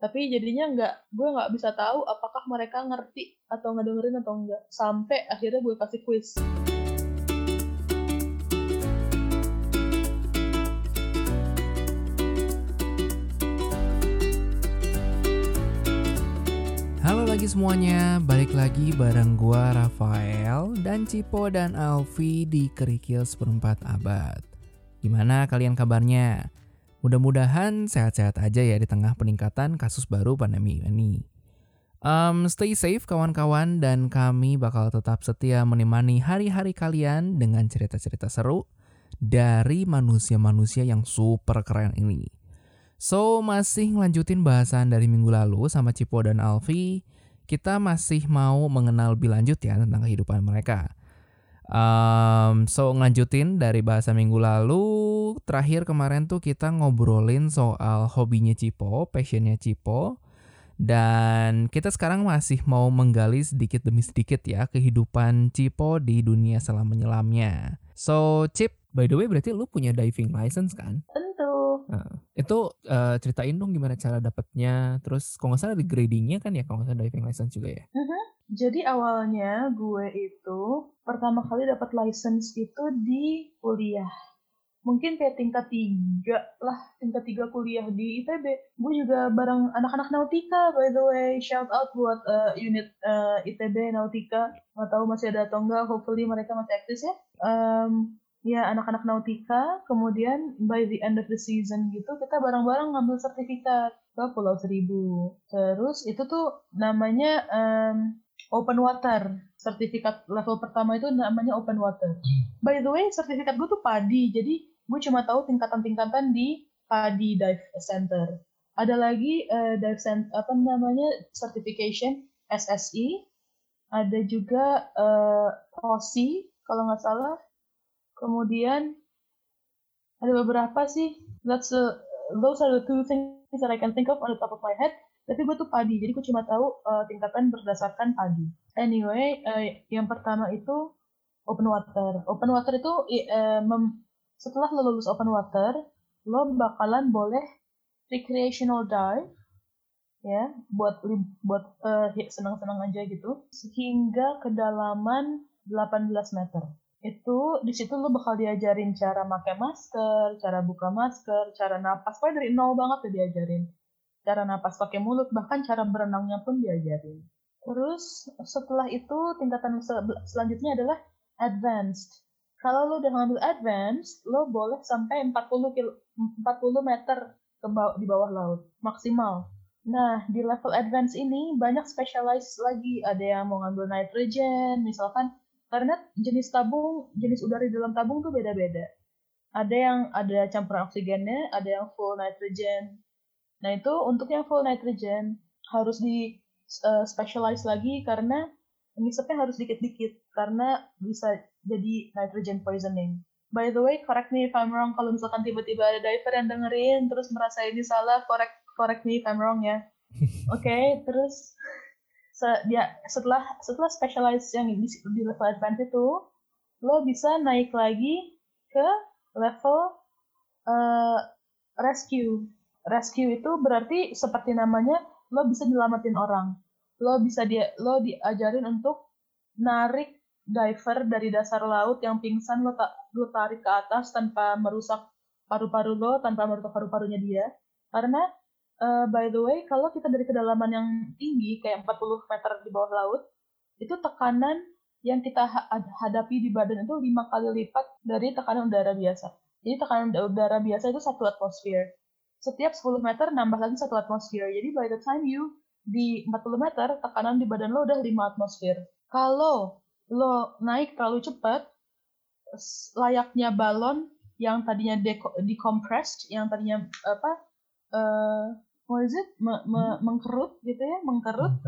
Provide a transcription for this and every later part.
tapi jadinya nggak gue nggak bisa tahu apakah mereka ngerti atau ngedengerin atau enggak sampai akhirnya gue kasih quiz Halo lagi semuanya, balik lagi bareng gua Rafael dan Cipo dan Alfi di Kerikil seperempat abad. Gimana kalian kabarnya? Mudah-mudahan sehat-sehat aja ya di tengah peningkatan kasus baru pandemi ini. Um, stay safe kawan-kawan dan kami bakal tetap setia menemani hari-hari kalian dengan cerita-cerita seru dari manusia-manusia yang super keren ini. So, masih ngelanjutin bahasan dari minggu lalu sama Cipo dan Alfi, kita masih mau mengenal lebih lanjut ya tentang kehidupan mereka. Um, so ngelanjutin dari bahasa minggu lalu, terakhir kemarin tuh kita ngobrolin soal hobinya Cipo, passionnya Cipo, dan kita sekarang masih mau menggali sedikit demi sedikit ya kehidupan Cipo di dunia selam menyelamnya. So Cip, by the way berarti lu punya diving license kan? tentu Nah, itu uh, ceritain dong gimana cara dapetnya, terus kalau nggak salah di gradingnya kan ya kalau nggak salah diving license juga ya? Jadi awalnya gue itu pertama kali dapat license itu di kuliah. Mungkin kayak tingkat tiga lah, tingkat tiga kuliah di ITB. Gue juga bareng anak-anak Nautika, by the way. Shout out buat uh, unit uh, ITB Nautika. Nggak tahu masih ada atau enggak, hopefully mereka masih aktif ya. Um, ya anak-anak Nautika, kemudian by the end of the season gitu, kita bareng-bareng ngambil sertifikat ke Pulau Seribu. Terus itu tuh namanya um, open water. Sertifikat level pertama itu namanya open water. By the way, sertifikat gue tuh PADI. Jadi gue cuma tahu tingkatan-tingkatan di PADI Dive Center. Ada lagi uh, dive center apa namanya certification SSI. Ada juga uh, POSI kalau nggak salah. Kemudian ada beberapa sih. That's the, those are the two things that I can think of on the top of my head tapi gue tuh padi jadi gue cuma tahu uh, tingkatan berdasarkan padi. Anyway uh, yang pertama itu open water. Open water itu uh, setelah lo lulus open water lo bakalan boleh recreational dive ya buat buat uh, senang-senang aja gitu sehingga kedalaman 18 meter. Itu di situ lo bakal diajarin cara pakai masker, cara buka masker, cara napas, pokoknya dari nol banget tuh diajarin cara napas pakai mulut, bahkan cara berenangnya pun diajarin. Terus setelah itu tingkatan sel selanjutnya adalah advanced. Kalau lo udah ngambil advanced, lo boleh sampai 40 kilo, 40 meter ke bawah, di bawah laut maksimal. Nah, di level advance ini banyak specialized lagi. Ada yang mau ngambil nitrogen, misalkan karena jenis tabung, jenis udara di dalam tabung tuh beda-beda. Ada yang ada campuran oksigennya, ada yang full nitrogen, Nah itu untuk yang full nitrogen harus di uh, specialize lagi karena ngisepnya harus dikit-dikit karena bisa jadi nitrogen poisoning. By the way, correct me if I'm wrong kalau misalkan tiba-tiba ada diver yang dengerin terus merasa ini salah, correct correct me if I'm wrong ya. Oke, okay, terus se dia setelah setelah specialize yang di, di level advance itu lo bisa naik lagi ke level uh, rescue rescue itu berarti seperti namanya lo bisa nyelamatin orang. Lo bisa dia lo diajarin untuk narik diver dari dasar laut yang pingsan lo tak lo tarik ke atas tanpa merusak paru-paru lo tanpa merusak paru-parunya dia. Karena uh, by the way kalau kita dari kedalaman yang tinggi kayak 40 meter di bawah laut itu tekanan yang kita hadapi di badan itu lima kali lipat dari tekanan udara biasa. Jadi tekanan udara biasa itu satu atmosfer setiap 10 meter nambah lagi satu atmosfer. Jadi by the time you di 40 meter, tekanan di badan lo udah 5 atmosfer. Kalau lo naik terlalu cepat, layaknya balon yang tadinya decompressed, yang tadinya apa, uh, what is it, me, me, hmm. mengkerut gitu ya, mengkerut,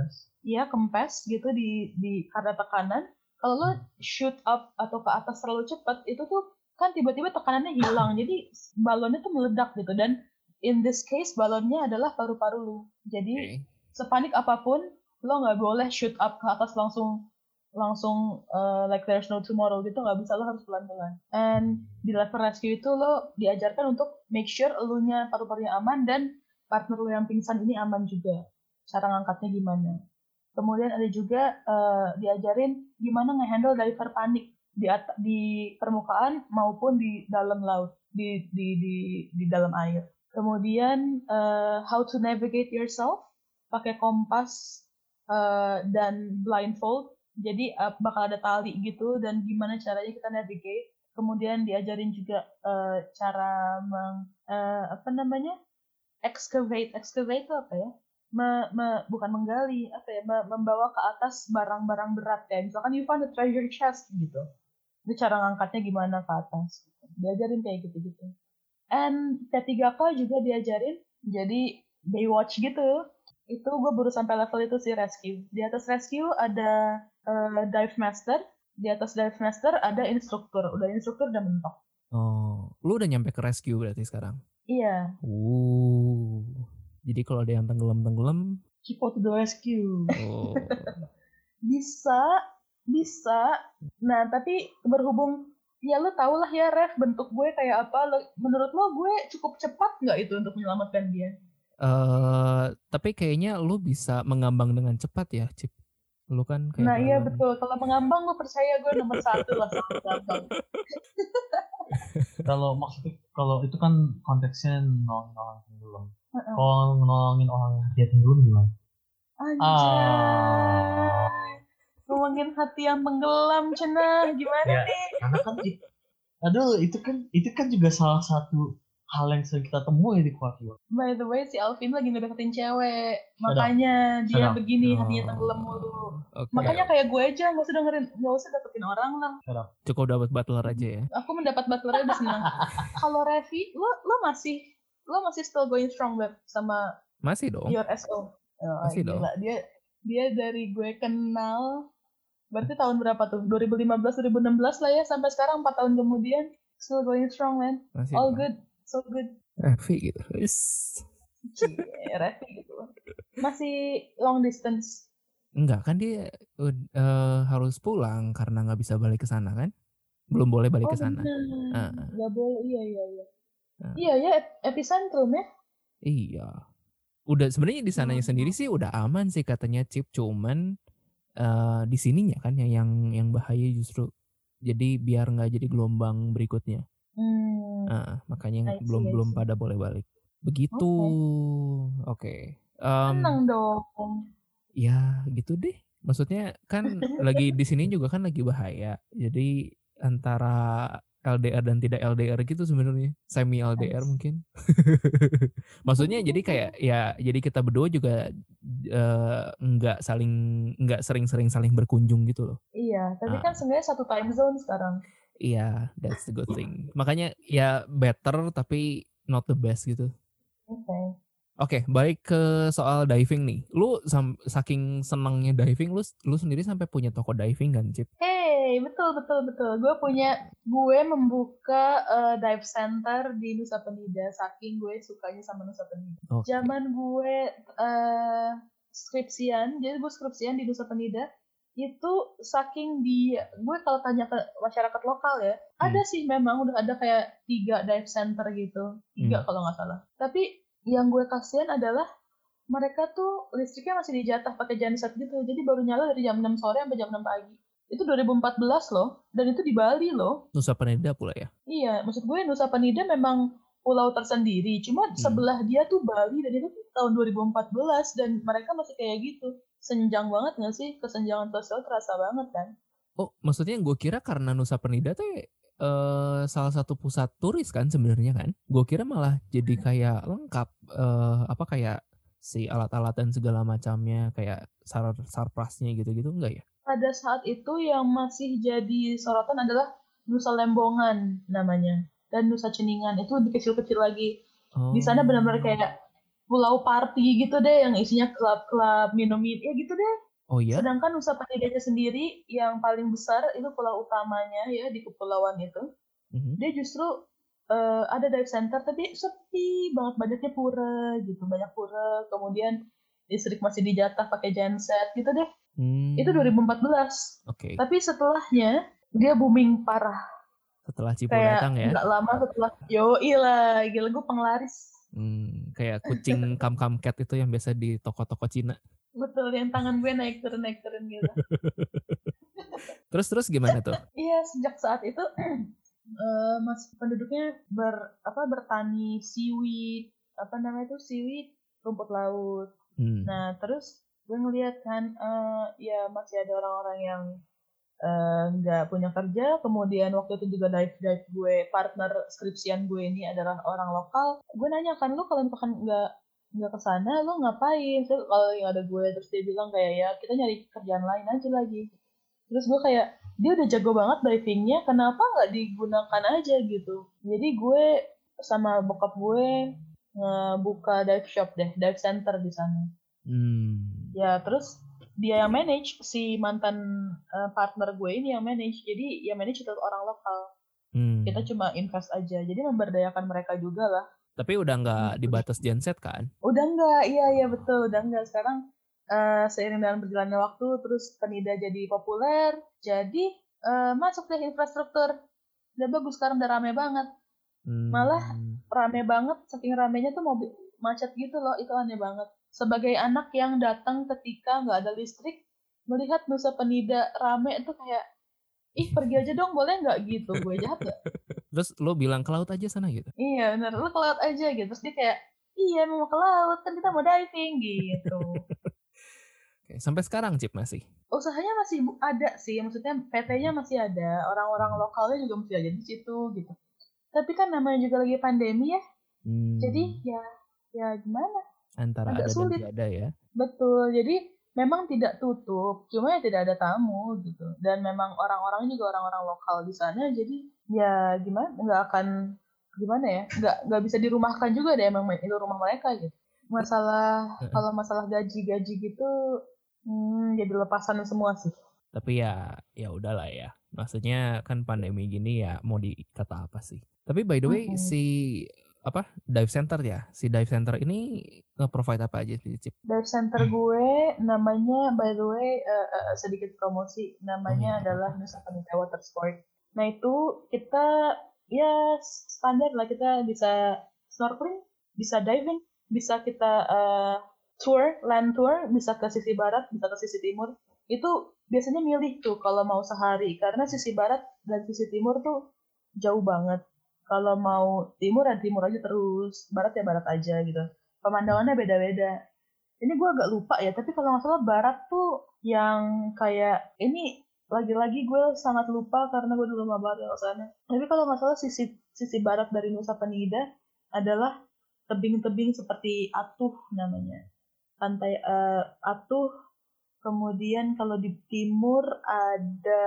iya kempes gitu di di karena tekanan. Kalau lo shoot up atau ke atas terlalu cepat, itu tuh kan tiba-tiba tekanannya hilang, jadi balonnya tuh meledak gitu dan in this case balonnya adalah paru-paru lu. Jadi okay. sepanik apa pun lo nggak boleh shoot up ke atas langsung langsung uh, like there's no tomorrow gitu nggak bisa lo harus pelan-pelan. And di level rescue itu lo diajarkan untuk make sure elunya paru-parunya aman dan partner lo yang pingsan ini aman juga. Cara ngangkatnya gimana. Kemudian ada juga uh, diajarin gimana ngehandle diver panik di di permukaan maupun di dalam laut, di di di di dalam air. Kemudian uh, how to navigate yourself pakai kompas uh, dan blindfold. Jadi uh, bakal ada tali gitu dan gimana caranya kita navigate. Kemudian diajarin juga uh, cara meng, uh, apa namanya excavate. Excavate itu apa ya? Me, me, bukan menggali apa ya me, membawa ke atas barang-barang berat ya misalkan you found a treasure chest gitu itu cara ngangkatnya gimana ke atas diajarin kayak gitu gitu and P3K juga diajarin jadi Baywatch gitu. Itu gue baru sampai level itu sih rescue. Di atas rescue ada uh, dive master. Di atas dive master ada instruktur. Udah instruktur udah mentok. Oh lu udah nyampe ke rescue berarti sekarang? Iya. Uh. Jadi kalau ada yang tenggelam-tenggelam? Cipo to the rescue. Oh. bisa bisa. Nah tapi berhubung ya lo tau lah ya Ref bentuk gue kayak apa menurut lo gue cukup cepat nggak itu untuk menyelamatkan dia Uh, tapi kayaknya lu bisa mengambang dengan cepat ya, Cip. Lu kan kayak Nah iya betul. Kalau mengambang gue percaya gue nomor satu lah sama mengambang. kalau maksudnya kalau itu kan konteksnya nolongin orang tenggelam. Kalau nolongin orang dia tenggelam gimana? Anjay. Ah. Nolongin hati yang tenggelam, cenah. Gimana ya, nih? Karena kan aduh itu kan itu kan juga salah satu hal yang sering kita temui di Kuatio. By the way, si Alvin lagi ngedeketin cewek. Makanya dia Sedap. begini, oh. hatinya tenggelam mulu. Okay. Makanya kayak gue aja, gak usah dengerin, gak usah deketin orang lah. Sedap. Cukup dapat butler aja ya. Aku mendapat butler aja senang. Kalau Revi, lo lo masih lo masih still going strong web sama masih dong. Your SO. Oh, masih gila. dong. Dia dia dari gue kenal berarti tahun berapa tuh? 2015 2016 lah ya sampai sekarang 4 tahun kemudian still going strong man. Masih All good so good. Revi gitu. Yes. Revi gitu. Masih long distance? Enggak kan dia uh, harus pulang karena nggak bisa balik ke sana kan? Belum boleh balik oh, ke sana uh. nggak boleh iya iya iya. Uh. iya ya epicentrum ya? Iya. Udah sebenarnya di sananya sendiri sih udah aman sih katanya chip cuman uh, di sininya kan yang yang bahaya justru jadi biar nggak jadi gelombang berikutnya Hmm. Nah, makanya see, belum belum pada boleh balik. Begitu. Oke. Okay. Okay. Um, Senang dong. Ya, gitu deh. Maksudnya kan lagi di sini juga kan lagi bahaya. Jadi antara LDR dan tidak LDR gitu sebenarnya semi LDR mungkin maksudnya jadi kayak ya jadi kita berdua juga uh, nggak saling nggak sering-sering saling berkunjung gitu loh iya tapi nah. kan sebenarnya satu time zone sekarang Iya, yeah, that's the good thing. Makanya ya better tapi not the best gitu. Oke. Okay. Oke, okay, balik ke soal diving nih. Lu saking senangnya diving, lu lu sendiri sampai punya toko diving kan, Cip? Hey, betul betul betul. Gue punya gue membuka uh, dive center di Nusa Penida saking gue sukanya sama Nusa Penida. Okay. Zaman gue uh, skripsian, jadi gue skripsian di Nusa Penida itu saking di gue kalau tanya ke masyarakat lokal ya hmm. ada sih memang udah ada kayak tiga dive center gitu tiga hmm. kalau nggak salah tapi yang gue kasihan adalah mereka tuh listriknya masih dijatah pakai genset gitu. Jadi baru nyala dari jam 6 sore sampai jam 6 pagi. Itu 2014 loh dan itu di Bali loh. Nusa Penida pula ya? Iya maksud gue Nusa Penida memang pulau tersendiri. Cuma hmm. sebelah dia tuh Bali dan itu tahun 2014 dan mereka masih kayak gitu. Senjang banget gak sih? Kesenjangan sosial terasa banget kan? Oh maksudnya gue kira karena Nusa Penida tuh uh, salah satu pusat turis kan sebenarnya kan. Gue kira malah jadi kayak lengkap uh, apa kayak si alat-alat dan segala macamnya kayak sar sarprasnya gitu-gitu enggak ya? Pada saat itu yang masih jadi sorotan adalah Nusa Lembongan namanya. Dan Nusa Ceningan itu lebih kecil-kecil lagi. Oh. di sana benar-benar kayak pulau party gitu deh yang isinya klub-klub minum ya gitu deh. Oh iya. Sedangkan Nusa Penida sendiri yang paling besar itu pulau utamanya ya di kepulauan itu. Mm-hmm. Dia justru uh, ada dive center tapi sepi banget banyaknya pura gitu, banyak pura. Kemudian listrik masih dijatah pakai genset gitu deh. Hmm. Itu 2014. Oke. Okay. Tapi setelahnya dia booming parah. Setelah Cipo datang ya. Gak lama setelah yo lah, gila gue penglaris Hmm, kayak kucing kam kam cat itu yang biasa di toko-toko Cina. Betul, yang tangan gue naik turun naik turun gitu. terus terus gimana tuh? Iya, sejak saat itu uh, mas penduduknya ber apa bertani seaweed apa namanya itu seaweed rumput laut. Hmm. Nah terus gue ngeliat kan uh, ya masih ada orang-orang yang eh, nggak uh, punya kerja kemudian waktu itu juga dive dive gue partner skripsian gue ini adalah orang lokal gue nanya kan lu kalau misalkan nggak nggak ke sana lu ngapain? So, kalau yang ada gue terus dia bilang kayak ya kita nyari kerjaan lain aja lagi. Terus gue kayak dia udah jago banget divingnya kenapa nggak digunakan aja gitu? Jadi gue sama bokap gue ngebuka dive shop deh dive center di sana. Hmm. ya terus dia yang manage si mantan uh, partner gue ini yang manage. Jadi yang manage itu orang lokal. Hmm. kita cuma invest aja. Jadi memberdayakan mereka juga lah tapi udah nggak gitu. dibatas genset kan? Udah nggak. Iya iya betul. Udah nggak. Sekarang uh, seiring dengan berjalannya waktu terus penida jadi populer jadi uh, masuk deh infrastruktur. Udah bagus. Sekarang udah rame banget. Hmm. malah rame banget saking ramenya tuh mobil macet gitu loh. Itu aneh banget. Sebagai anak yang datang ketika nggak ada listrik melihat Nusa Penida rame itu kayak ih pergi aja dong. Boleh nggak? Gitu. Gue jahat gak? terus lo bilang ke laut aja sana gitu iya benar lo ke laut aja gitu terus dia kayak iya mau ke laut kan kita mau diving gitu Oke, sampai sekarang Cip masih? Usahanya masih ada sih, maksudnya PT-nya masih ada, orang-orang lokalnya juga masih ada di situ gitu. Tapi kan namanya juga lagi pandemi ya, hmm. jadi ya ya gimana? Antara Agak ada sulit. dan tidak ya. Betul, jadi memang tidak tutup, cuma ya tidak ada tamu gitu. Dan memang orang-orangnya juga orang-orang lokal di sana, jadi ya gimana? Nggak akan gimana ya? Nggak nggak bisa dirumahkan juga deh, memang itu rumah mereka gitu. Masalah kalau masalah gaji-gaji gitu Hmm, jadi lepasan semua sih. Tapi ya ya udahlah ya. Maksudnya kan pandemi gini ya mau dikata apa sih. Tapi by the way mm -hmm. si apa dive center ya si dive center ini nge-provide apa aja sih Cip? Dive center gue namanya by the way uh, uh, sedikit promosi namanya iya. adalah Nusa Penida Water Sport. Nah itu kita ya standar lah kita bisa snorkeling, bisa diving, bisa kita uh, tour, land tour, bisa ke sisi barat, bisa ke sisi timur. Itu biasanya milih tuh kalau mau sehari, karena sisi barat dan sisi timur tuh jauh banget. Kalau mau timur ya timur aja terus, barat ya barat aja gitu. Pemandangannya beda-beda. Ini gue agak lupa ya, tapi kalau nggak salah barat tuh yang kayak ini lagi-lagi gue sangat lupa karena gue dulu banget ke sana. Tapi kalau nggak salah sisi sisi barat dari Nusa Penida adalah tebing-tebing seperti Atuh namanya pantai uh, Atuh kemudian kalau di timur ada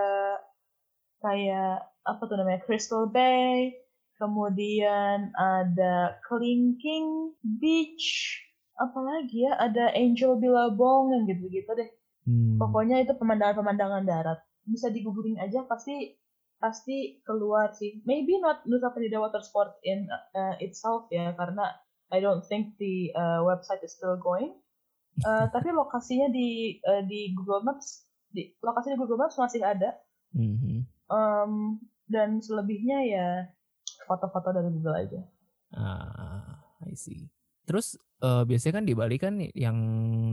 kayak apa tuh namanya Crystal Bay kemudian ada Kelingking Beach apalagi ya ada Angel Billabong yang gitu-gitu deh hmm. pokoknya itu pemandangan-pemandangan darat bisa digugurin aja pasti pasti keluar sih maybe not Nusa Penida Water Sport in uh, itself ya karena I don't think the uh, website is still going Uh, tapi lokasinya di uh, di Google Maps, di lokasi di Google Maps masih ada. Mm-hmm. Um, dan selebihnya ya foto-foto dari Google aja. Ah, I see. Terus uh, biasanya kan di Bali kan yang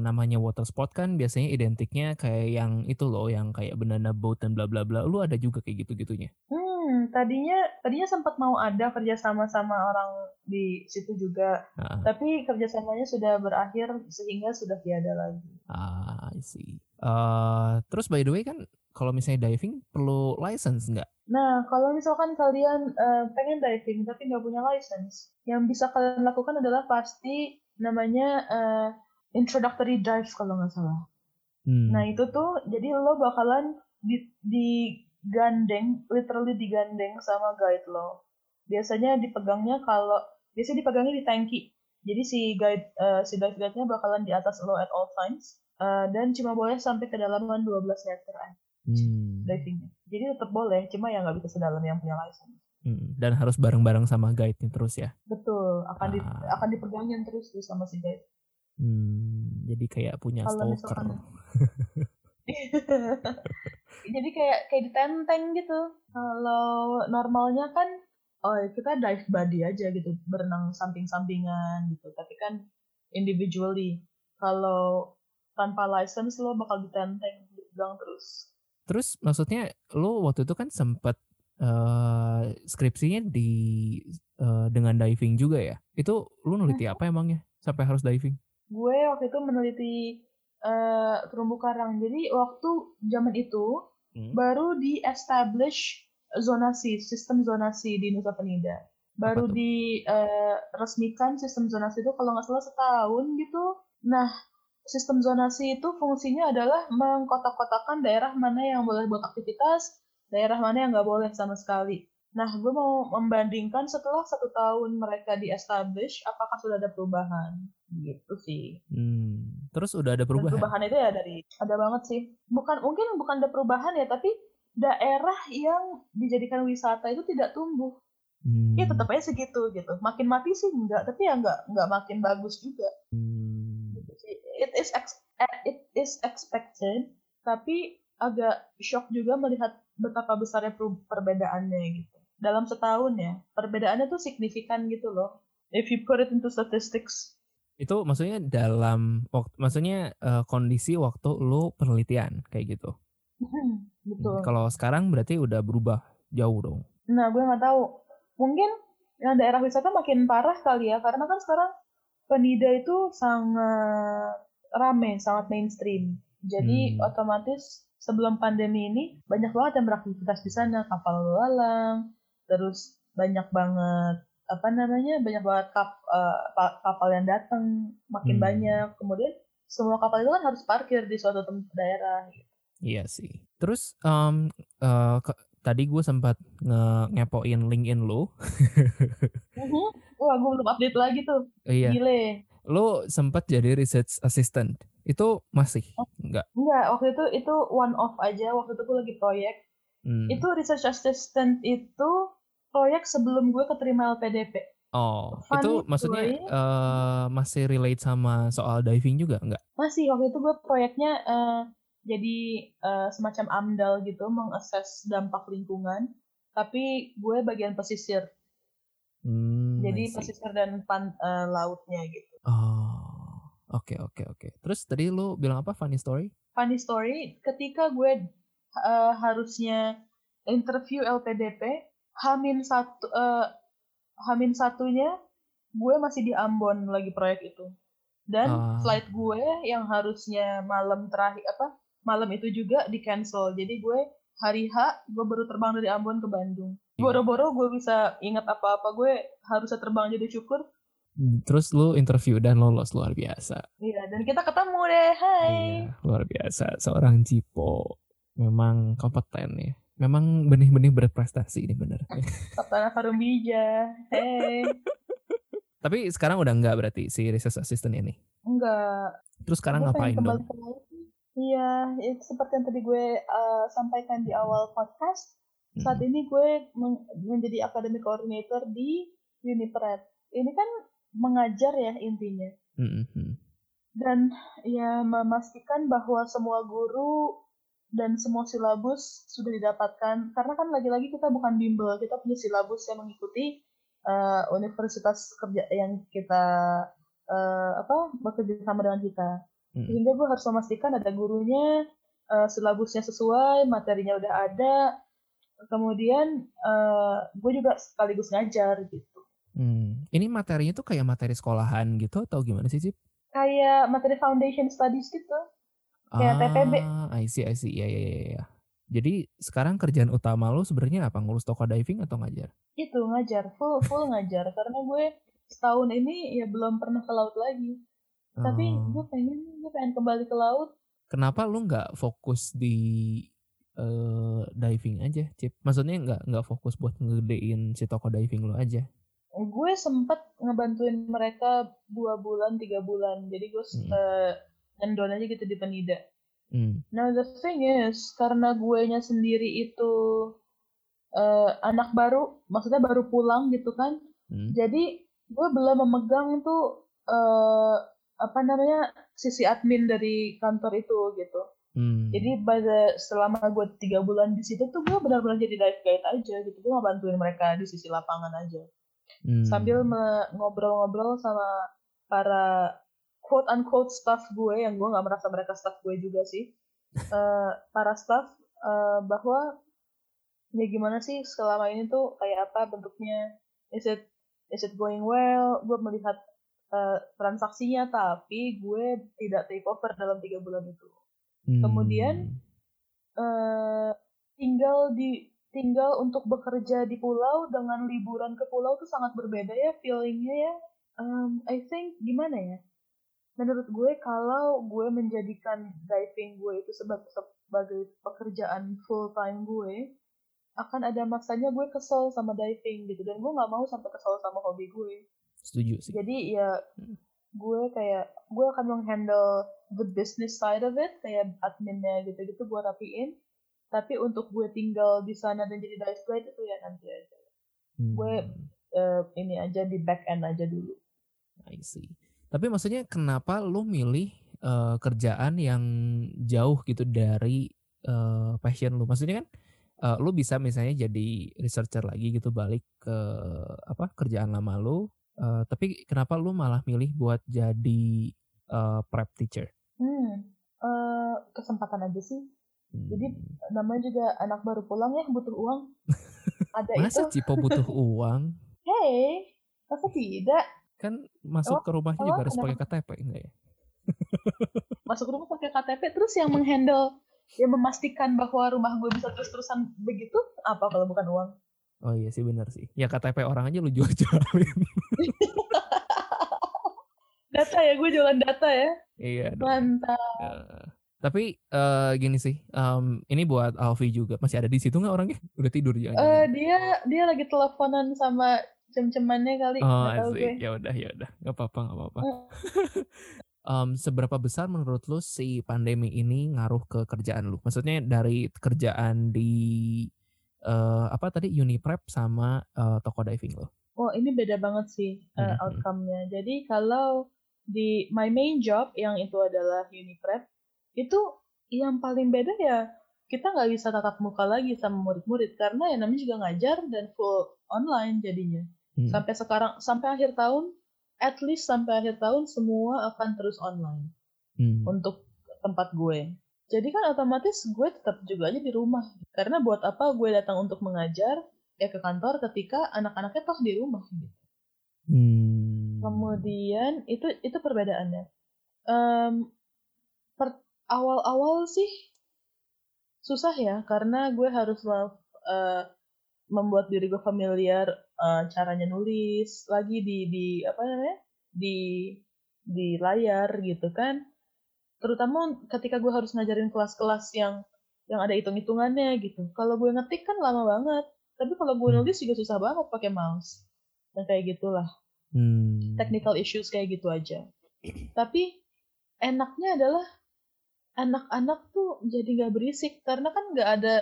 namanya water sport kan biasanya identiknya kayak yang itu loh, yang kayak banana boat dan bla bla bla. Lu ada juga kayak gitu-gitunya? Hmm, Hmm, tadinya tadinya sempat mau ada kerjasama sama orang di situ juga, uh. tapi kerjasamanya sudah berakhir sehingga sudah tiada lagi. Ah, I see. Uh, terus by the way kan kalau misalnya diving perlu license nggak? Nah, kalau misalkan kalian uh, pengen diving tapi nggak punya license, yang bisa kalian lakukan adalah pasti namanya uh, introductory dive kalau nggak salah. Hmm. Nah itu tuh jadi lo bakalan di, di gandeng, literally digandeng sama guide lo. Biasanya dipegangnya kalau biasanya dipegangnya di tanki. Jadi si guide uh, si dive guide-nya bakalan di atas lo at all times uh, dan cuma boleh sampai kedalaman 12 meter aja. Hmm. Divingnya. Jadi tetap boleh, cuma ya nggak bisa sedalam yang punya license. Hmm, dan harus bareng-bareng sama guide-nya terus ya. Betul, akan ah. di, akan dipegangin terus tuh sama si guide. Hmm, jadi kayak punya Kalau stalker. jadi kayak kayak ditenteng gitu kalau normalnya kan oh kita dive body aja gitu berenang samping-sampingan gitu tapi kan individually kalau tanpa license lo bakal ditenteng dipegang terus terus maksudnya lo waktu itu kan sempat uh, skripsinya di uh, dengan diving juga ya itu lo neliti apa emangnya sampai harus diving gue waktu itu meneliti uh, terumbu karang jadi waktu zaman itu hmm. baru di establish zonasi, sistem zonasi di Nusa Penida. Baru diresmikan uh, sistem zonasi itu kalau nggak salah setahun gitu. Nah, sistem zonasi itu fungsinya adalah mengkotak-kotakan daerah mana yang boleh buat aktivitas, daerah mana yang nggak boleh sama sekali. Nah, gue mau membandingkan setelah satu tahun mereka di-establish, apakah sudah ada perubahan? Gitu sih. Hmm. Terus udah ada perubahan? Dan perubahan itu ya dari, ada banget sih. Bukan Mungkin bukan ada perubahan ya, tapi daerah yang dijadikan wisata itu tidak tumbuh. Hmm. Ya tetap aja segitu gitu. Makin mati sih enggak, tapi ya enggak enggak makin bagus juga. Hmm. It is ex eh, it is expected, tapi agak shock juga melihat betapa besarnya perbedaannya gitu. Dalam setahun ya, perbedaannya tuh signifikan gitu loh. If you put it into statistics. Itu maksudnya dalam waktu, maksudnya uh, kondisi waktu lu penelitian kayak gitu. Hmm, betul. Hmm, kalau sekarang berarti udah berubah jauh dong. Nah, gue nggak tahu. Mungkin yang daerah wisata makin parah kali ya, karena kan sekarang Penida itu sangat rame, sangat mainstream. Jadi hmm. otomatis sebelum pandemi ini banyak banget yang beraktivitas di sana, kapal lalang, terus banyak banget apa namanya banyak banget kap, uh, kapal yang datang makin hmm. banyak. Kemudian semua kapal itu kan harus parkir di suatu tempat daerah. Gitu. Iya sih. Terus um, uh, ke, tadi gue sempat nge ngepoin LinkedIn lo. uh-huh. Wah, gue belum update lagi tuh. Iya. Gile. Lo sempat jadi research assistant. Itu masih? Oh, enggak. Enggak, waktu itu itu one off aja. Waktu itu gue lagi proyek. Hmm. Itu research assistant itu proyek sebelum gue keterima LPDP. Oh, Funny itu maksudnya uh, masih relate sama soal diving juga enggak? Masih, waktu itu gue proyeknya uh, jadi uh, semacam amdal gitu mengakses dampak lingkungan tapi gue bagian pesisir hmm, jadi pesisir dan pan uh, lautnya gitu oh oke okay, oke okay, oke okay. terus tadi lu bilang apa funny story funny story ketika gue uh, harusnya interview LPDP Hamin satu uh, Hamin satunya gue masih di Ambon lagi proyek itu dan uh. flight gue yang harusnya malam terakhir apa malam itu juga di cancel jadi gue hari H gue baru terbang dari Ambon ke Bandung. Boro-boro gue bisa ingat apa-apa gue harusnya terbang jadi syukur hmm, Terus lu interview dan lolos luar biasa. Iya, dan kita ketemu deh. Hai. Iya, luar biasa. Seorang Cipo memang kompeten ya. Memang benih-benih berprestasi ini bener. Kapten Farumija. Hey. Tapi sekarang udah enggak berarti si research assistant ini? Enggak. Terus sekarang Aku ngapain dong? Iya, itu seperti yang tadi gue uh, sampaikan di awal podcast. Saat ini gue men menjadi academic coordinator di Unipred. Ini kan mengajar ya intinya. Mm-hmm. Dan ya memastikan bahwa semua guru dan semua silabus sudah didapatkan. Karena kan lagi-lagi kita bukan bimbel, kita punya silabus yang mengikuti uh, universitas kerja yang kita uh, apa bekerja sama dengan kita. Hmm. Sehingga gue harus memastikan ada gurunya, uh, silabusnya sesuai, materinya udah ada, kemudian uh, gue juga sekaligus ngajar gitu. Hmm. Ini materinya tuh kayak materi sekolahan gitu atau gimana sih, Cip? Kayak materi foundation studies gitu. Kayak ah, TPB. I see, I see. Iya, iya, iya. Ya. Jadi sekarang kerjaan utama lo sebenarnya apa? Ngurus toko diving atau ngajar? Itu ngajar, full full ngajar. Karena gue setahun ini ya belum pernah ke laut lagi. Tapi hmm. gue pengen, gue pengen kembali ke laut. Kenapa lu nggak fokus di uh, diving aja, Cip? Maksudnya nggak nggak fokus buat ngegedein si toko diving lu aja? Gue sempet ngebantuin mereka dua bulan, tiga bulan. Jadi gue hmm. uh, ngendon aja gitu di Penida. Hmm. Nah the thing is, karena gue nya sendiri itu uh, anak baru, maksudnya baru pulang gitu kan. Hmm. Jadi gue belum memegang tuh uh, apa namanya sisi admin dari kantor itu gitu. Hmm. Jadi pada selama gue tiga bulan di situ tuh gue benar-benar jadi dive guide aja gitu. Gue bantuin mereka di sisi lapangan aja. Hmm. Sambil ngobrol-ngobrol sama para quote unquote staff gue yang gue nggak merasa mereka staff gue juga sih. uh, para staff uh, bahwa ya gimana sih selama ini tuh kayak apa bentuknya? Is it is it going well? Gue melihat uh, transaksinya tapi gue tidak take over dalam tiga bulan itu Hmm. Kemudian uh, tinggal di tinggal untuk bekerja di pulau dengan liburan ke pulau tuh sangat berbeda ya feelingnya ya. Um, I think gimana ya? Menurut gue kalau gue menjadikan diving gue itu sebagai sebagai pekerjaan full time gue, akan ada masanya gue kesel sama diving gitu dan gue nggak mau sampai kesel sama hobi gue. Setuju sih. Jadi ya hmm. gue kayak gue akan menghandle the business side of it kayak adminnya gitu-gitu gue rapiin. Tapi untuk gue tinggal di sana dan jadi dive guide itu ya nanti aja. Hmm. gue uh, ini aja di back end aja dulu. I see. Tapi maksudnya kenapa lu milih uh, kerjaan yang jauh gitu dari uh, passion lu? Maksudnya kan uh, lu bisa misalnya jadi researcher lagi gitu balik ke apa kerjaan lama lu uh, tapi kenapa lu malah milih buat jadi uh, prep teacher Hmm, uh, kesempatan aja sih. Jadi hmm. namanya juga anak baru pulang ya butuh uang. Ada Masa itu. Cipo butuh uang? Hei, masa tidak? Kan masuk oh, ke rumahnya oh, juga harus pakai KTP enggak ya? masuk rumah pakai KTP terus yang menghandle yang memastikan bahwa rumah gue bisa terus-terusan begitu apa kalau bukan uang? Oh iya sih benar sih. Ya KTP orang aja lu jual-jualin. Data ya gue jualan data ya. Iya dong. mantap. Uh, tapi uh, gini sih um, ini buat Alfi juga. Masih ada di situ nggak orangnya? Udah tidur ya uh, dia dia lagi teleponan sama cem-cemannya kali oh asik. ya udah ya udah. Nggak apa-apa nggak apa-apa. Um, seberapa besar menurut lu si pandemi ini ngaruh ke kerjaan lu? Maksudnya dari kerjaan di uh, apa tadi? Uniprep sama uh, toko diving lo Oh, ini beda banget sih uh, outcome-nya. Jadi kalau di my main job yang itu adalah Uniprep itu yang paling beda ya kita nggak bisa tatap muka lagi sama murid-murid karena ya namanya juga ngajar dan full online jadinya hmm. sampai sekarang sampai akhir tahun at least sampai akhir tahun semua akan terus online hmm. untuk tempat gue jadi kan otomatis gue tetap juga aja di rumah karena buat apa gue datang untuk mengajar ya ke kantor ketika anak-anaknya toh di rumah gitu Hmm. Kemudian itu itu perbedaannya. Um, per, awal-awal sih susah ya karena gue harus uh, membuat diri gue familiar uh, caranya nulis lagi di di apa namanya di di layar gitu kan terutama ketika gue harus ngajarin kelas-kelas yang yang ada hitung-hitungannya gitu kalau gue ngetik kan lama banget tapi kalau gue hmm. nulis juga susah banget pakai mouse dan kayak gitulah hmm. technical issues kayak gitu aja tapi enaknya adalah anak-anak tuh jadi nggak berisik karena kan nggak ada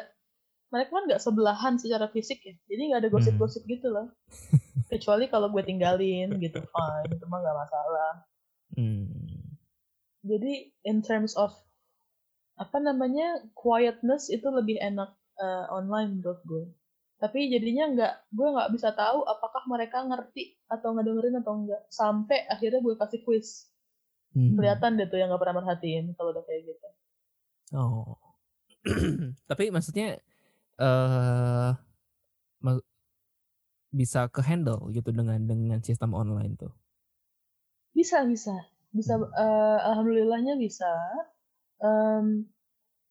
mereka kan nggak sebelahan secara fisik ya jadi nggak ada hmm. gosip-gosip gitu loh kecuali kalau gue tinggalin gitu fine itu mah nggak masalah hmm. jadi in terms of apa namanya quietness itu lebih enak uh, online menurut gue tapi jadinya nggak gue nggak bisa tahu apakah mereka ngerti atau ngedengerin atau enggak sampai akhirnya gue kasih quiz hmm. kelihatan deh tuh yang nggak pernah merhatiin kalau udah kayak gitu. Oh. Tapi maksudnya uh, bisa ke handle gitu dengan dengan sistem online tuh? Bisa bisa. Bisa hmm. uh, alhamdulillahnya bisa. Um,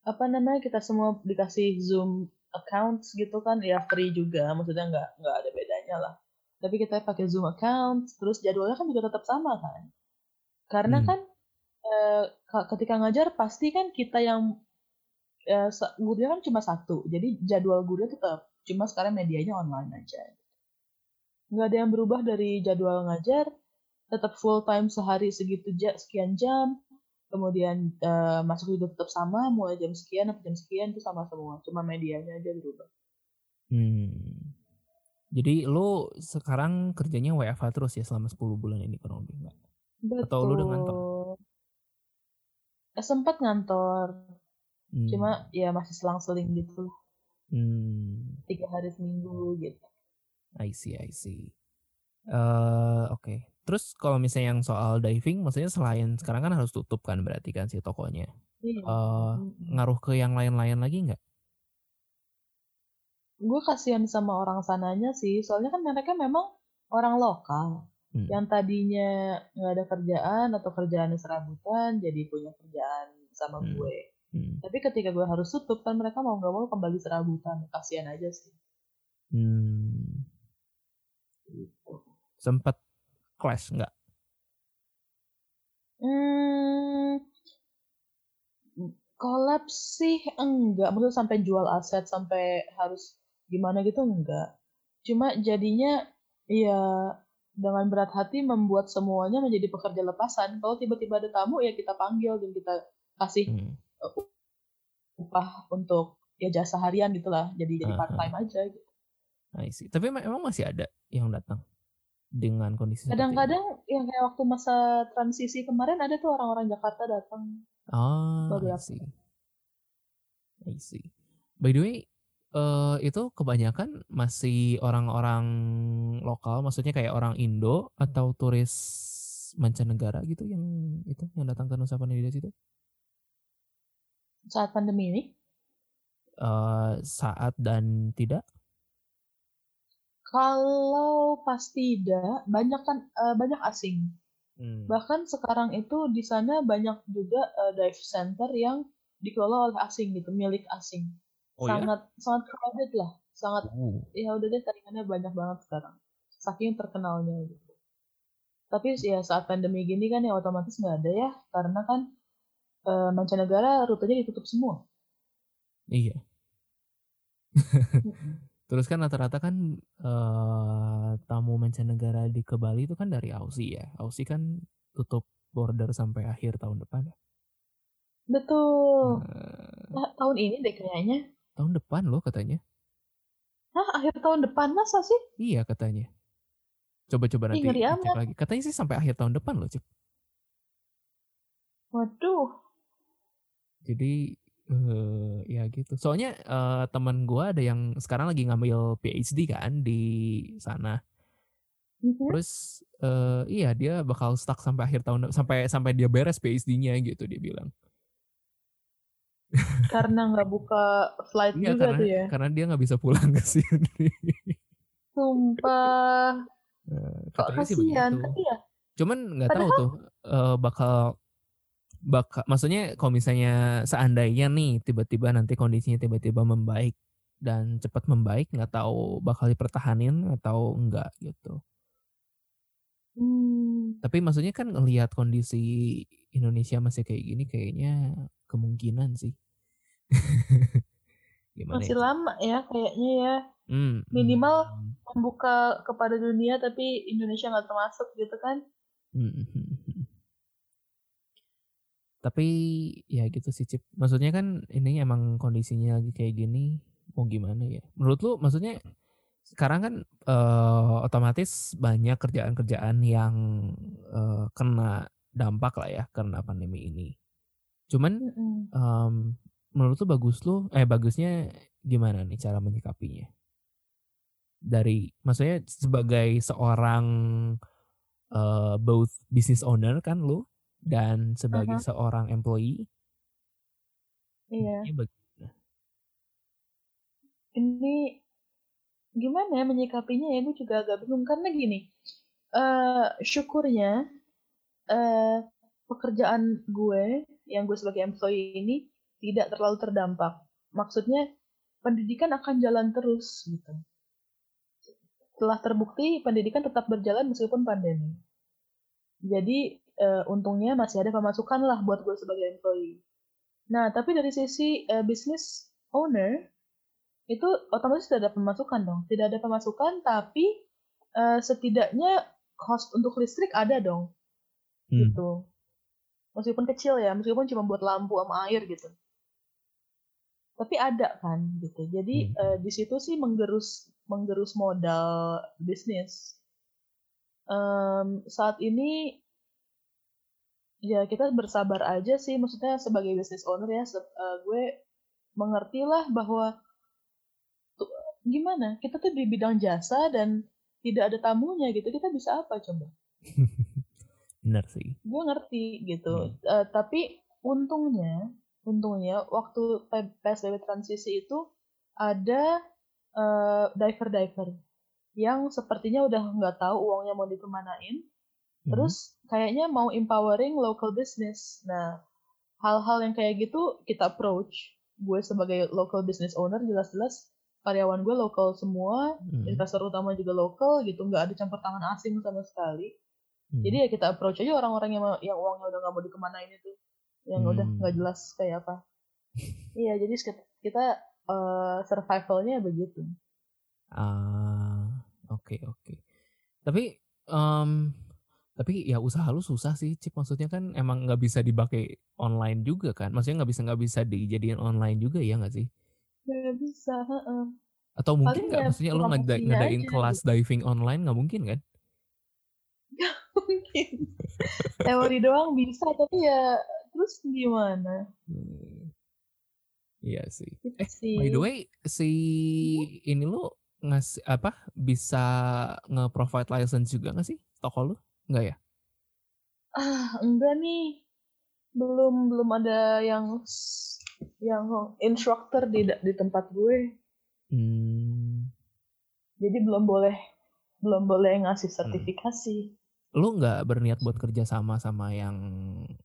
apa namanya kita semua dikasih zoom accounts gitu kan ya free juga maksudnya nggak nggak ada bedanya lah. Tapi kita pakai zoom account terus jadwalnya kan juga tetap sama kan? Karena hmm. kan e, ketika ngajar pasti kan kita yang e, gurunya kan cuma satu jadi jadwal gurunya tetap cuma sekarang medianya online aja. Nggak ada yang berubah dari jadwal ngajar tetap full time sehari segitu sekian jam kemudian uh, masuk juga tetap sama mulai jam sekian sampai jam sekian itu sama semua cuma medianya aja berubah hmm. jadi lo sekarang kerjanya WFH terus ya selama 10 bulan ini kurang lebih enggak Betul. atau lo udah ngantor eh, sempat ngantor Hmm. Cuma ya masih selang-seling gitu. Hmm. Tiga hari seminggu gitu. I see, I see. Uh, Oke. Okay. Terus kalau misalnya yang soal diving, maksudnya selain sekarang kan harus tutup kan berarti kan si tokonya. Iya. Uh, ngaruh ke yang lain-lain lagi nggak? Gue kasihan sama orang sananya sih, soalnya kan mereka memang orang lokal. Hmm. Yang tadinya nggak ada kerjaan atau kerjaannya serabutan, jadi punya kerjaan sama hmm. gue. Hmm. Tapi ketika gue harus tutup kan mereka mau nggak mau kembali serabutan, kasihan aja sih. Hmm. Gitu. Sempat clash nggak? Hmm, kolaps sih enggak, maksudnya sampai jual aset sampai harus gimana gitu enggak. Cuma jadinya ya dengan berat hati membuat semuanya menjadi pekerja lepasan. Kalau tiba-tiba ada tamu ya kita panggil dan kita kasih hmm. upah untuk ya jasa harian gitulah. Jadi jadi part time aja gitu. I see. Tapi emang masih ada yang datang? Dengan kondisi kadang-kadang yang kayak waktu masa transisi kemarin ada tuh orang-orang Jakarta datang. Oh I see. I see. By the way uh, itu kebanyakan masih orang-orang lokal maksudnya kayak orang Indo atau turis mancanegara gitu yang itu yang datang ke Nusa Penida situ? Saat pandemi ini? Uh, saat dan tidak kalau pas tidak, banyak kan uh, banyak asing. Hmm. Bahkan sekarang itu di sana banyak juga uh, dive center yang dikelola oleh asing gitu, milik asing. Oh, ya? sangat ya? sangat crowded lah, sangat uh. ya udah deh taringannya banyak banget sekarang. Saking terkenalnya gitu. Tapi ya saat pandemi gini kan ya otomatis nggak ada ya, karena kan uh, mancanegara rutenya ditutup semua. Iya. Terus kan rata-rata kan uh, tamu mancanegara di ke Bali itu kan dari Aussie ya. Aussie kan tutup border sampai akhir tahun depan ya. Betul. Nah, tahun ini deh kayaknya. Tahun depan loh katanya. Hah, akhir tahun depan masa sih? Iya katanya. Coba-coba nanti cek lagi. Katanya sih sampai akhir tahun depan loh, Cip. Waduh. Jadi Uh, ya gitu. Soalnya uh, teman gue ada yang sekarang lagi ngambil PhD kan di sana. Mm-hmm. Terus uh, iya dia bakal stuck sampai akhir tahun sampai sampai dia beres PhD-nya gitu dia bilang. Karena nggak buka flight iya, juga karena, tuh ya. Karena dia nggak bisa pulang ke sini. Sumpah. Uh, Kok kasihan, tapi ya. Cuman nggak tahu tuh uh, bakal bakal maksudnya kalau misalnya seandainya nih tiba-tiba nanti kondisinya tiba-tiba membaik dan cepat membaik nggak tahu bakal dipertahanin atau enggak gitu. Hmm. Tapi maksudnya kan ngelihat kondisi Indonesia masih kayak gini kayaknya kemungkinan sih. Gimana masih ya? lama ya kayaknya ya. Hmm, Minimal hmm. membuka kepada dunia tapi Indonesia nggak termasuk gitu kan. Hmm. Tapi ya gitu sih Cip. Maksudnya kan ini emang kondisinya lagi kayak gini mau gimana ya? Menurut lu maksudnya sekarang kan uh, otomatis banyak kerjaan-kerjaan yang uh, kena dampak lah ya karena pandemi ini. Cuman um, menurut lu bagus lu eh bagusnya gimana nih cara menyikapinya? Dari maksudnya sebagai seorang uh, both business owner kan lu dan sebagai uh -huh. seorang employee iya. ini gimana ya menyikapinya ya? Gue juga agak bingung. Karena gini uh, syukurnya uh, pekerjaan gue yang gue sebagai employee ini tidak terlalu terdampak. Maksudnya pendidikan akan jalan terus gitu. Telah terbukti pendidikan tetap berjalan meskipun pandemi. Jadi uh, untungnya masih ada pemasukan lah buat gue sebagai employee. Nah, tapi dari sisi uh, business owner, itu otomatis tidak ada pemasukan dong. Tidak ada pemasukan, tapi uh, setidaknya cost untuk listrik ada dong. Hmm. Gitu. Meskipun kecil ya, meskipun cuma buat lampu sama air gitu. Tapi ada kan gitu. Jadi hmm. uh, di situ sih menggerus menggerus modal bisnis. Um, saat ini ya kita bersabar aja sih maksudnya sebagai business owner ya uh, gue mengerti lah bahwa tuh, gimana kita tuh di bidang jasa dan tidak ada tamunya gitu kita bisa apa coba? Benar sih. Gue ngerti gitu. Hmm. uh, tapi untungnya untungnya waktu psbb transisi itu ada uh, diver-diver yang sepertinya udah nggak tahu uangnya mau dikemanain hmm. terus kayaknya mau empowering local business nah hal-hal yang kayak gitu kita approach gue sebagai local business owner jelas-jelas karyawan gue lokal semua hmm. investor utama juga lokal gitu nggak ada campur tangan asing sama sekali hmm. jadi ya kita approach aja orang-orang yang yang uangnya udah nggak mau dikemanain itu yang hmm. udah nggak jelas kayak apa iya jadi kita uh, survivalnya begitu ah oke okay, oke okay. tapi um, tapi ya usaha lu susah sih Cip maksudnya kan emang nggak bisa dipakai online juga kan maksudnya nggak bisa nggak bisa dijadiin online juga ya nggak sih nggak bisa uh. atau mungkin nggak ya maksudnya lu ngada ngadain aja. kelas diving online nggak mungkin kan nggak mungkin teori doang bisa tapi ya terus gimana hmm. Iya sih. Gitu eh, by the way, si ini lu ngasih apa bisa nge-provide license juga nggak sih toko lu? Enggak ya? Ah, enggak nih. Belum belum ada yang yang instructor di di tempat gue. Hmm. Jadi belum boleh belum boleh ngasih hmm. sertifikasi. Hmm. Lu nggak berniat buat kerja sama sama yang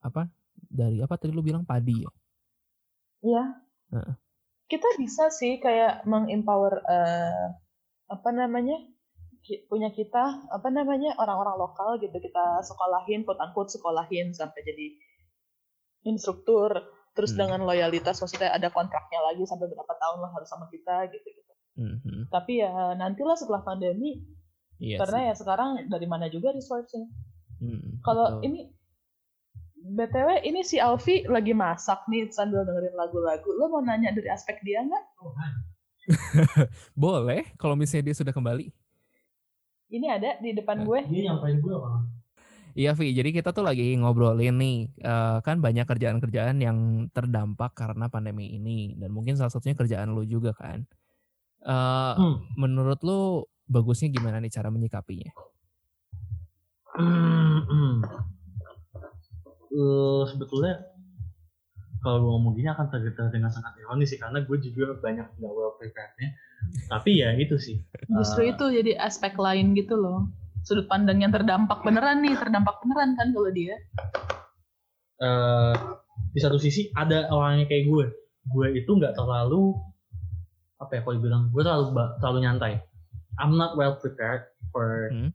apa? Dari apa tadi lu bilang padi ya? Iya. Uh. Kita bisa sih kayak mengempower uh, apa namanya? Punya kita apa namanya orang-orang lokal gitu. Kita sekolahin quote unquote sekolahin sampai jadi instruktur. Terus hmm. dengan loyalitas maksudnya ada kontraknya lagi sampai berapa tahun lah harus sama kita gitu gitu. Hmm. tapi ya nantilah setelah pandemi iya karena sih. ya sekarang dari mana juga resource-nya. Hmm, kalau ini btw ini si Alfi lagi masak nih sambil dengerin lagu-lagu. Lo mau nanya dari aspek dia nggak? Oh, boleh kalau misalnya dia sudah kembali ini ada di depan gue. Dia nyampein gue apa? Iya Vi, jadi kita tuh lagi ngobrolin nih, uh, kan banyak kerjaan-kerjaan yang terdampak karena pandemi ini, dan mungkin salah satunya kerjaan lu juga kan. Uh, hmm. Menurut lu bagusnya gimana nih cara menyikapinya? Hmm, hmm. Uh, sebetulnya kalau gue ngomong gini akan terdengar dengan sangat ironis sih, karena gue juga banyak nggak well preparednya. Tapi ya itu sih. Justru uh, itu jadi aspek lain gitu loh. Sudut pandang yang terdampak beneran nih terdampak beneran kan kalau dia. uh, di satu sisi ada orangnya kayak gue gue itu nggak terlalu apa ya kalau dibilang gue terlalu terlalu nyantai. I'm not well prepared for hmm.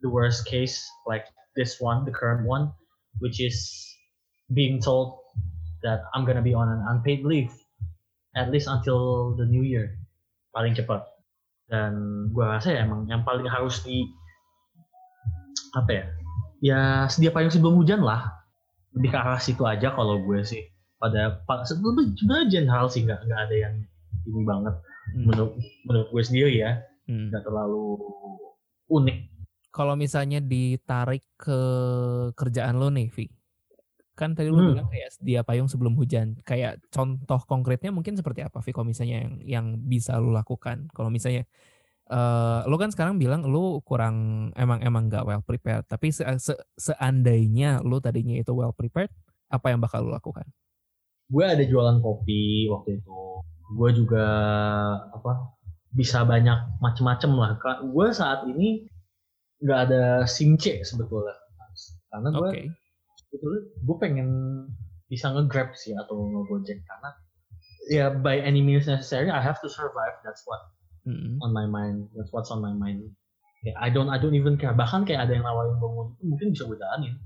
the worst case like this one the current one which is being told that I'm gonna be on an unpaid leave at least until the new year paling cepat dan gue rasa ya emang yang paling harus di apa ya ya sedia payung sebelum hujan lah lebih ke arah situ aja kalau gue sih pada sebelum sebenarnya general sih nggak nggak ada yang ini banget hmm. menurut menurut gue sendiri ya hmm. nggak hmm. terlalu unik kalau misalnya ditarik ke kerjaan lo nih Vi kan tadi lu hmm. bilang kayak dia payung sebelum hujan. Kayak contoh konkretnya mungkin seperti apa, Viko misalnya yang yang bisa lu lakukan. Kalau misalnya uh, lu kan sekarang bilang lu kurang emang emang nggak well prepared, tapi se se seandainya lu tadinya itu well prepared, apa yang bakal lu lakukan? Gue ada jualan kopi waktu itu. Gue juga apa bisa banyak macem-macem lah. Gue saat ini nggak ada SIM C sebetulnya, karena gue okay sebetulnya gue pengen bisa nge-grab sih atau nge-gojek karena ya by any means necessary I have to survive. That's what mm-hmm. on my mind. That's what's on my mind. Ya, I don't I don't even care. Bahkan kayak ada yang nawarin bangun itu mungkin bisa gue jalanin.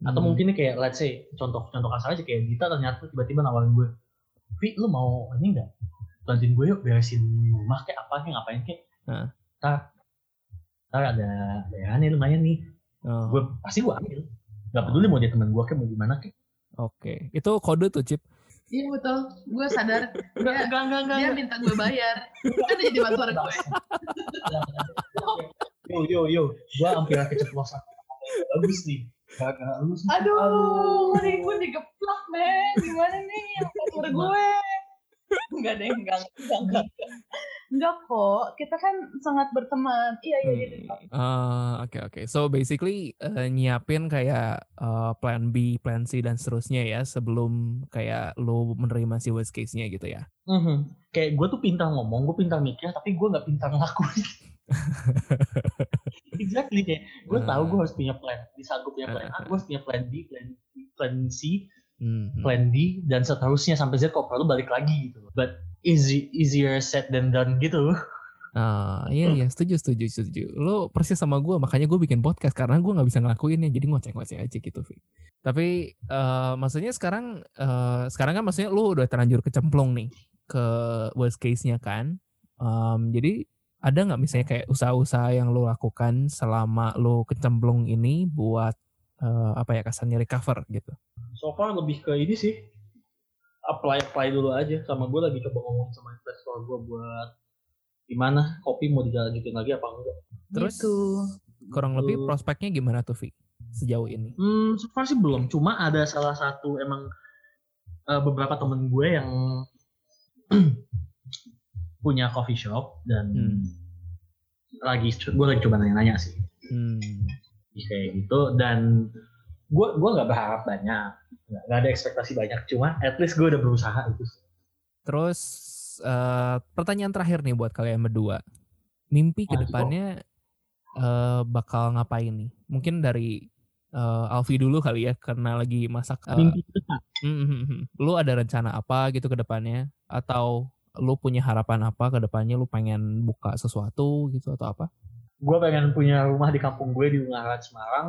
Atau mm-hmm. mungkin kayak let's say contoh contoh kasar aja kayak Dita ternyata tiba-tiba nawarin gue Vi lu mau ini enggak bantuin gue yuk beresin rumah kayak apa kayak ngapain kayak? Uh. tar tar ada ada ya nih lumayan nih. Oh. gue pasti gue ambil Gak peduli mau dia teman gue kayak mau gimana kayak. Oke, itu kode tuh Cip. Iya betul, gue sadar dia, gak, gak, gak, dia minta gue bayar, kan jadi bantuan gue. yo yo yo, gue hampir keceplosan. Bagus nih, Kagak lu sih. Aduh, nih gue digeplak, men. Gimana nih yang password gue? Enggak deh, enggak, enggak, enggak. Enggak kok, kita kan sangat berteman. Iya, iya, iya. Hmm, ah, Oke oke. So basically eh, nyiapin kayak eh, plan B, plan C dan seterusnya ya sebelum kayak lo menerima si worst case-nya gitu ya. Mhm. Kayak gue tuh pintar ngomong, gue pintar mikir, tapi gue nggak pintar ngelakuin. exactly kayak gue tahu gue harus punya plan. Di saat gue punya plan A, gue harus punya plan B, plan B, plan C, Hmm, plan D, dan seterusnya sampai Z kalau perlu balik lagi gitu. But easy, easier said than done gitu. Ah, iya iya setuju setuju setuju. Lo persis sama gue makanya gue bikin podcast karena gue nggak bisa ngelakuinnya jadi ngoceh-ngoceh aja gitu. Vi. Tapi eh, maksudnya sekarang eh, sekarang kan maksudnya lo udah terlanjur kecemplung nih ke worst case-nya kan. Em, jadi ada nggak misalnya kayak usaha-usaha yang lo lakukan selama lo kecemplung ini buat eh, apa ya kasarnya recover gitu? So far lebih ke ini sih, apply apply dulu aja. Sama gue lagi coba ngomong sama investor gue buat gimana kopi mau dilanjutin lagi apa enggak. Terus Gitu. kurang lebih Gitu. prospeknya gimana tuh Vi sejauh ini? Hmm, so far sih belum. Cuma ada salah satu emang eh, beberapa temen gue yang punya coffee shop dan Hmm. lagi gue lagi coba nanya-nanya sih Hmm. Kayak gitu dan gue gue nggak berharap banyak nggak ada ekspektasi banyak cuma at least gue udah berusaha itu Terus eh, pertanyaan terakhir nih buat kalian berdua. Mimpi ke Apa tuh? depannya eh, bakal ngapain nih? Mungkin dari eh, Alfi dulu kali ya karena lagi masak. eh, mimpi depan hmm, hmm, hmm. Lu ada rencana apa gitu ke depannya? Atau lu punya harapan apa ke depannya? Lu pengen buka sesuatu gitu atau apa? Gue pengen punya rumah di kampung gue di Ungaran Semarang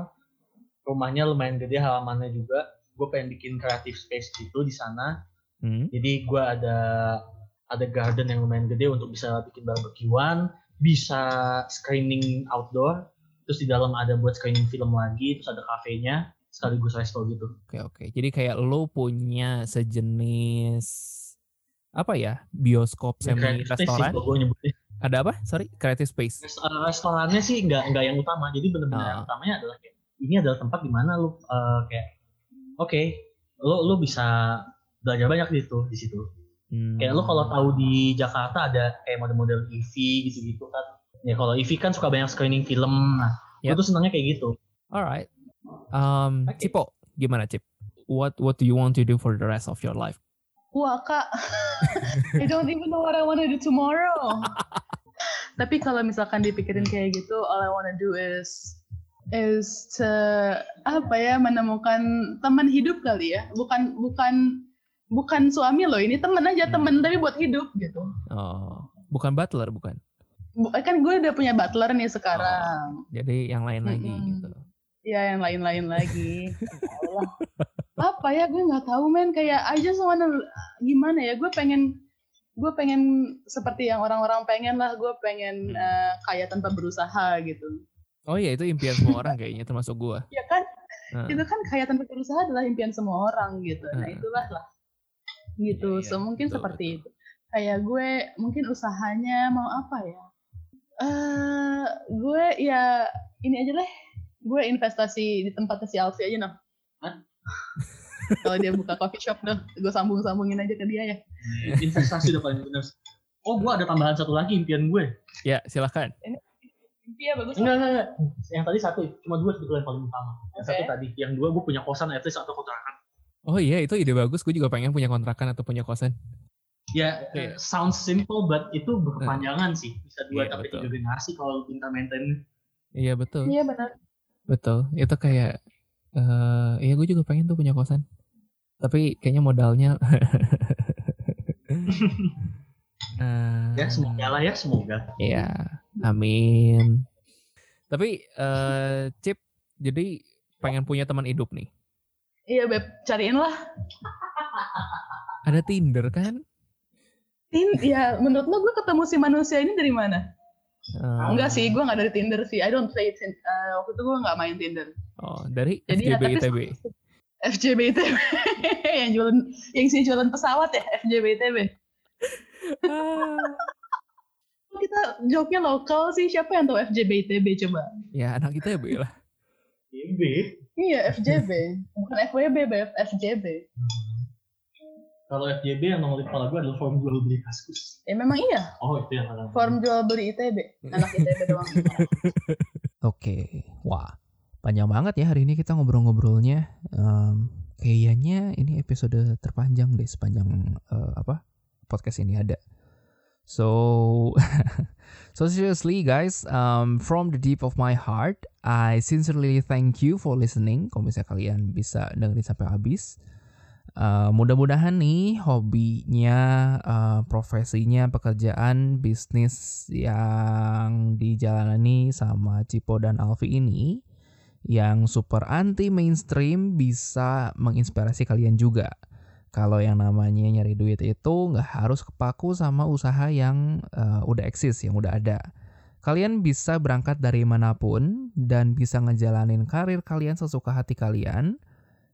rumahnya lumayan gede halamannya juga gue pengen bikin creative space gitu di sana Hmm. Jadi gue ada ada garden yang lumayan gede untuk bisa bikin barbekyuan, bisa screening outdoor, terus di dalam ada buat screening film lagi, terus ada kafenya, sekaligus resto gitu. Oke oke. Jadi kayak lu punya sejenis apa ya? Bioskop semi space restoran. Ada apa? Sorry, creative space. Eh, restorannya sih nggak nggak yang utama, jadi bener-bener Ah. yang utamanya adalah kayak, ini adalah tempat di mana lu eh, kayak oke, lu lu bisa belajar banyak di situ di situ. Hmm. Kayak lu kalau tahu di Jakarta ada kayak model-model EV gitu-gitu kan. Ya kalau EV kan suka banyak screening film. Nah, tuh senangnya kayak gitu. Alright. Um, Oke. Cipo, gimana Cip? What What do you want to do for the rest of your life? Wah kak, I don't even know what I wanna do tomorrow. Tapi kalau misalkan dipikirin kayak gitu, all I wanna do is is to apa ya menemukan teman hidup kali ya, bukan bukan bukan suami loh, ini temen aja Hmm. temen tapi buat hidup gitu. Oh, bukan butler, bukan. Bu- Kan gue udah punya butler nih sekarang. Jadi yang lain lagi Mm-mm. gitu. Ya yang lain-lain lagi. Allah. Apa ya gue nggak tahu men kayak I just wanna gimana ya gue pengen gue pengen seperti yang orang-orang pengen lah gue pengen eh, kaya tanpa berusaha gitu. Oh iya, itu impian semua orang kayaknya termasuk gua. Ya kan Nah, itu kan kaya tanpa berusaha adalah impian semua orang gitu. Nah Hmm. itulah lah gitu. Iya, iya, so mungkin betul, seperti betul. itu. Kayak gue mungkin usahanya mau apa ya? Eh gue ya ini aja deh. Gue investasi di tempatnya si Alfi aja noh. Hah? Kalau dia buka coffee shop deh, gue sambung-sambungin aja ke dia ya. Investasi udah paling bener. Oh, gue ada tambahan satu lagi impian gue. ya silahkan. Iya bagus. Enggak, enggak, enggak. Yang tadi satu, cuma dua sebetulnya yang paling utama. Yang Oke. satu tadi, yang dua gue punya kosan at least atau kontrakan. Oh iya, itu ide bagus. Gue juga pengen punya kontrakan atau punya kosan. Ya, Iya. eh, sounds simple, but itu berkepanjangan sih. Bisa dua Iya, sampai betul. tiga generasi kalau lu pintar maintain. Iya betul, Iya benar. Betul. Itu kayak, eh iya gue juga pengen tuh punya kosan. Tapi kayaknya modalnya. Eh, Ya, semoga lah ya, semoga. Iya, amin. Tapi eh Cip, jadi pengen punya teman hidup nih. Iya beb, cariin lah. Ada Tinder kan? Tin, ya menurut lo gue ketemu si manusia ini dari mana? Eh, Enggak sih, gue nggak dari Tinder sih. I don't play Tinder. waktu itu gue nggak main Tinder. Oh, dari Jadi ya, FJB tapi ITB. FJB ITB yang jualan yang sih jualan pesawat ya FJB ITB. Kita joknya lokal sih siapa yang tahu FJB ITB coba? ya anak ITB lah. FJB. Iya, FJB. Bukan FWB. FJB. Hmm. Kalau FJB yang nomor di kepala gue adalah form jual beli kaskus. Ya memang iya. Oh itu yang ada. Form jual beli ITB. Anak ITB doang. Oke, wah panjang banget ya hari ini kita ngobrol-ngobrolnya. Em, kayaknya ini episode terpanjang deh sepanjang eh, apa podcast ini ada. So, so seriously guys, um, from the deep of my heart, I sincerely thank you for listening. Kalau misalnya kalian bisa dengerin sampai habis. Uh, mudah-mudahan nih hobinya, uh, profesinya, pekerjaan, bisnis yang dijalani sama Cipo dan Alfi ini yang super anti mainstream bisa menginspirasi kalian juga. Kalau yang namanya nyari duit itu nggak harus kepaku sama usaha yang uh, udah eksis, yang udah ada. Kalian bisa berangkat dari mana pun dan bisa ngejalanin karir kalian sesuka hati kalian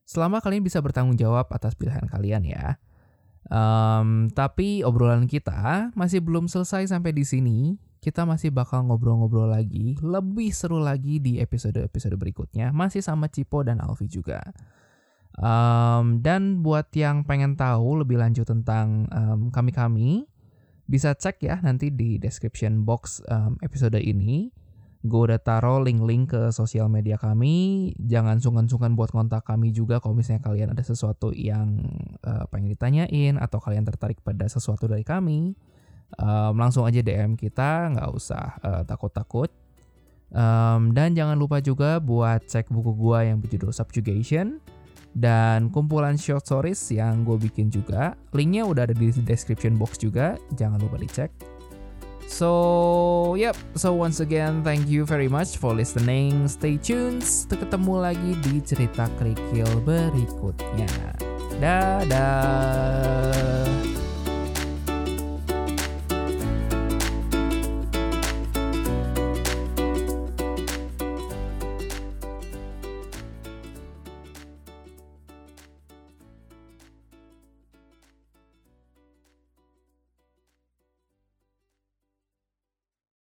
selama kalian bisa bertanggung jawab atas pilihan kalian ya. Em, tapi obrolan kita masih belum selesai sampai di sini. Kita masih bakal ngobrol-ngobrol lagi, lebih seru lagi di episode-episode berikutnya. Masih sama Cipo dan Alfi juga. Em, dan buat yang pengen tahu lebih lanjut tentang em, kami-kami, bisa cek ya nanti di description box em, episode ini. Gue udah taruh link-link ke sosial media kami. Jangan sungkan-sungkan buat kontak kami juga kalau misalnya kalian ada sesuatu yang eh, pengen ditanyain atau kalian tertarik pada sesuatu dari kami. Em, langsung aja DM kita, nggak usah eh, takut-takut. Em, dan jangan lupa juga buat cek buku gua yang berjudul Subjugation dan kumpulan short stories yang gue bikin juga. Linknya udah ada di description box juga, jangan lupa dicek. So, yep. So once again, thank you very much for listening. Stay tuned. Ketemu lagi di cerita kerikil berikutnya. Dadah.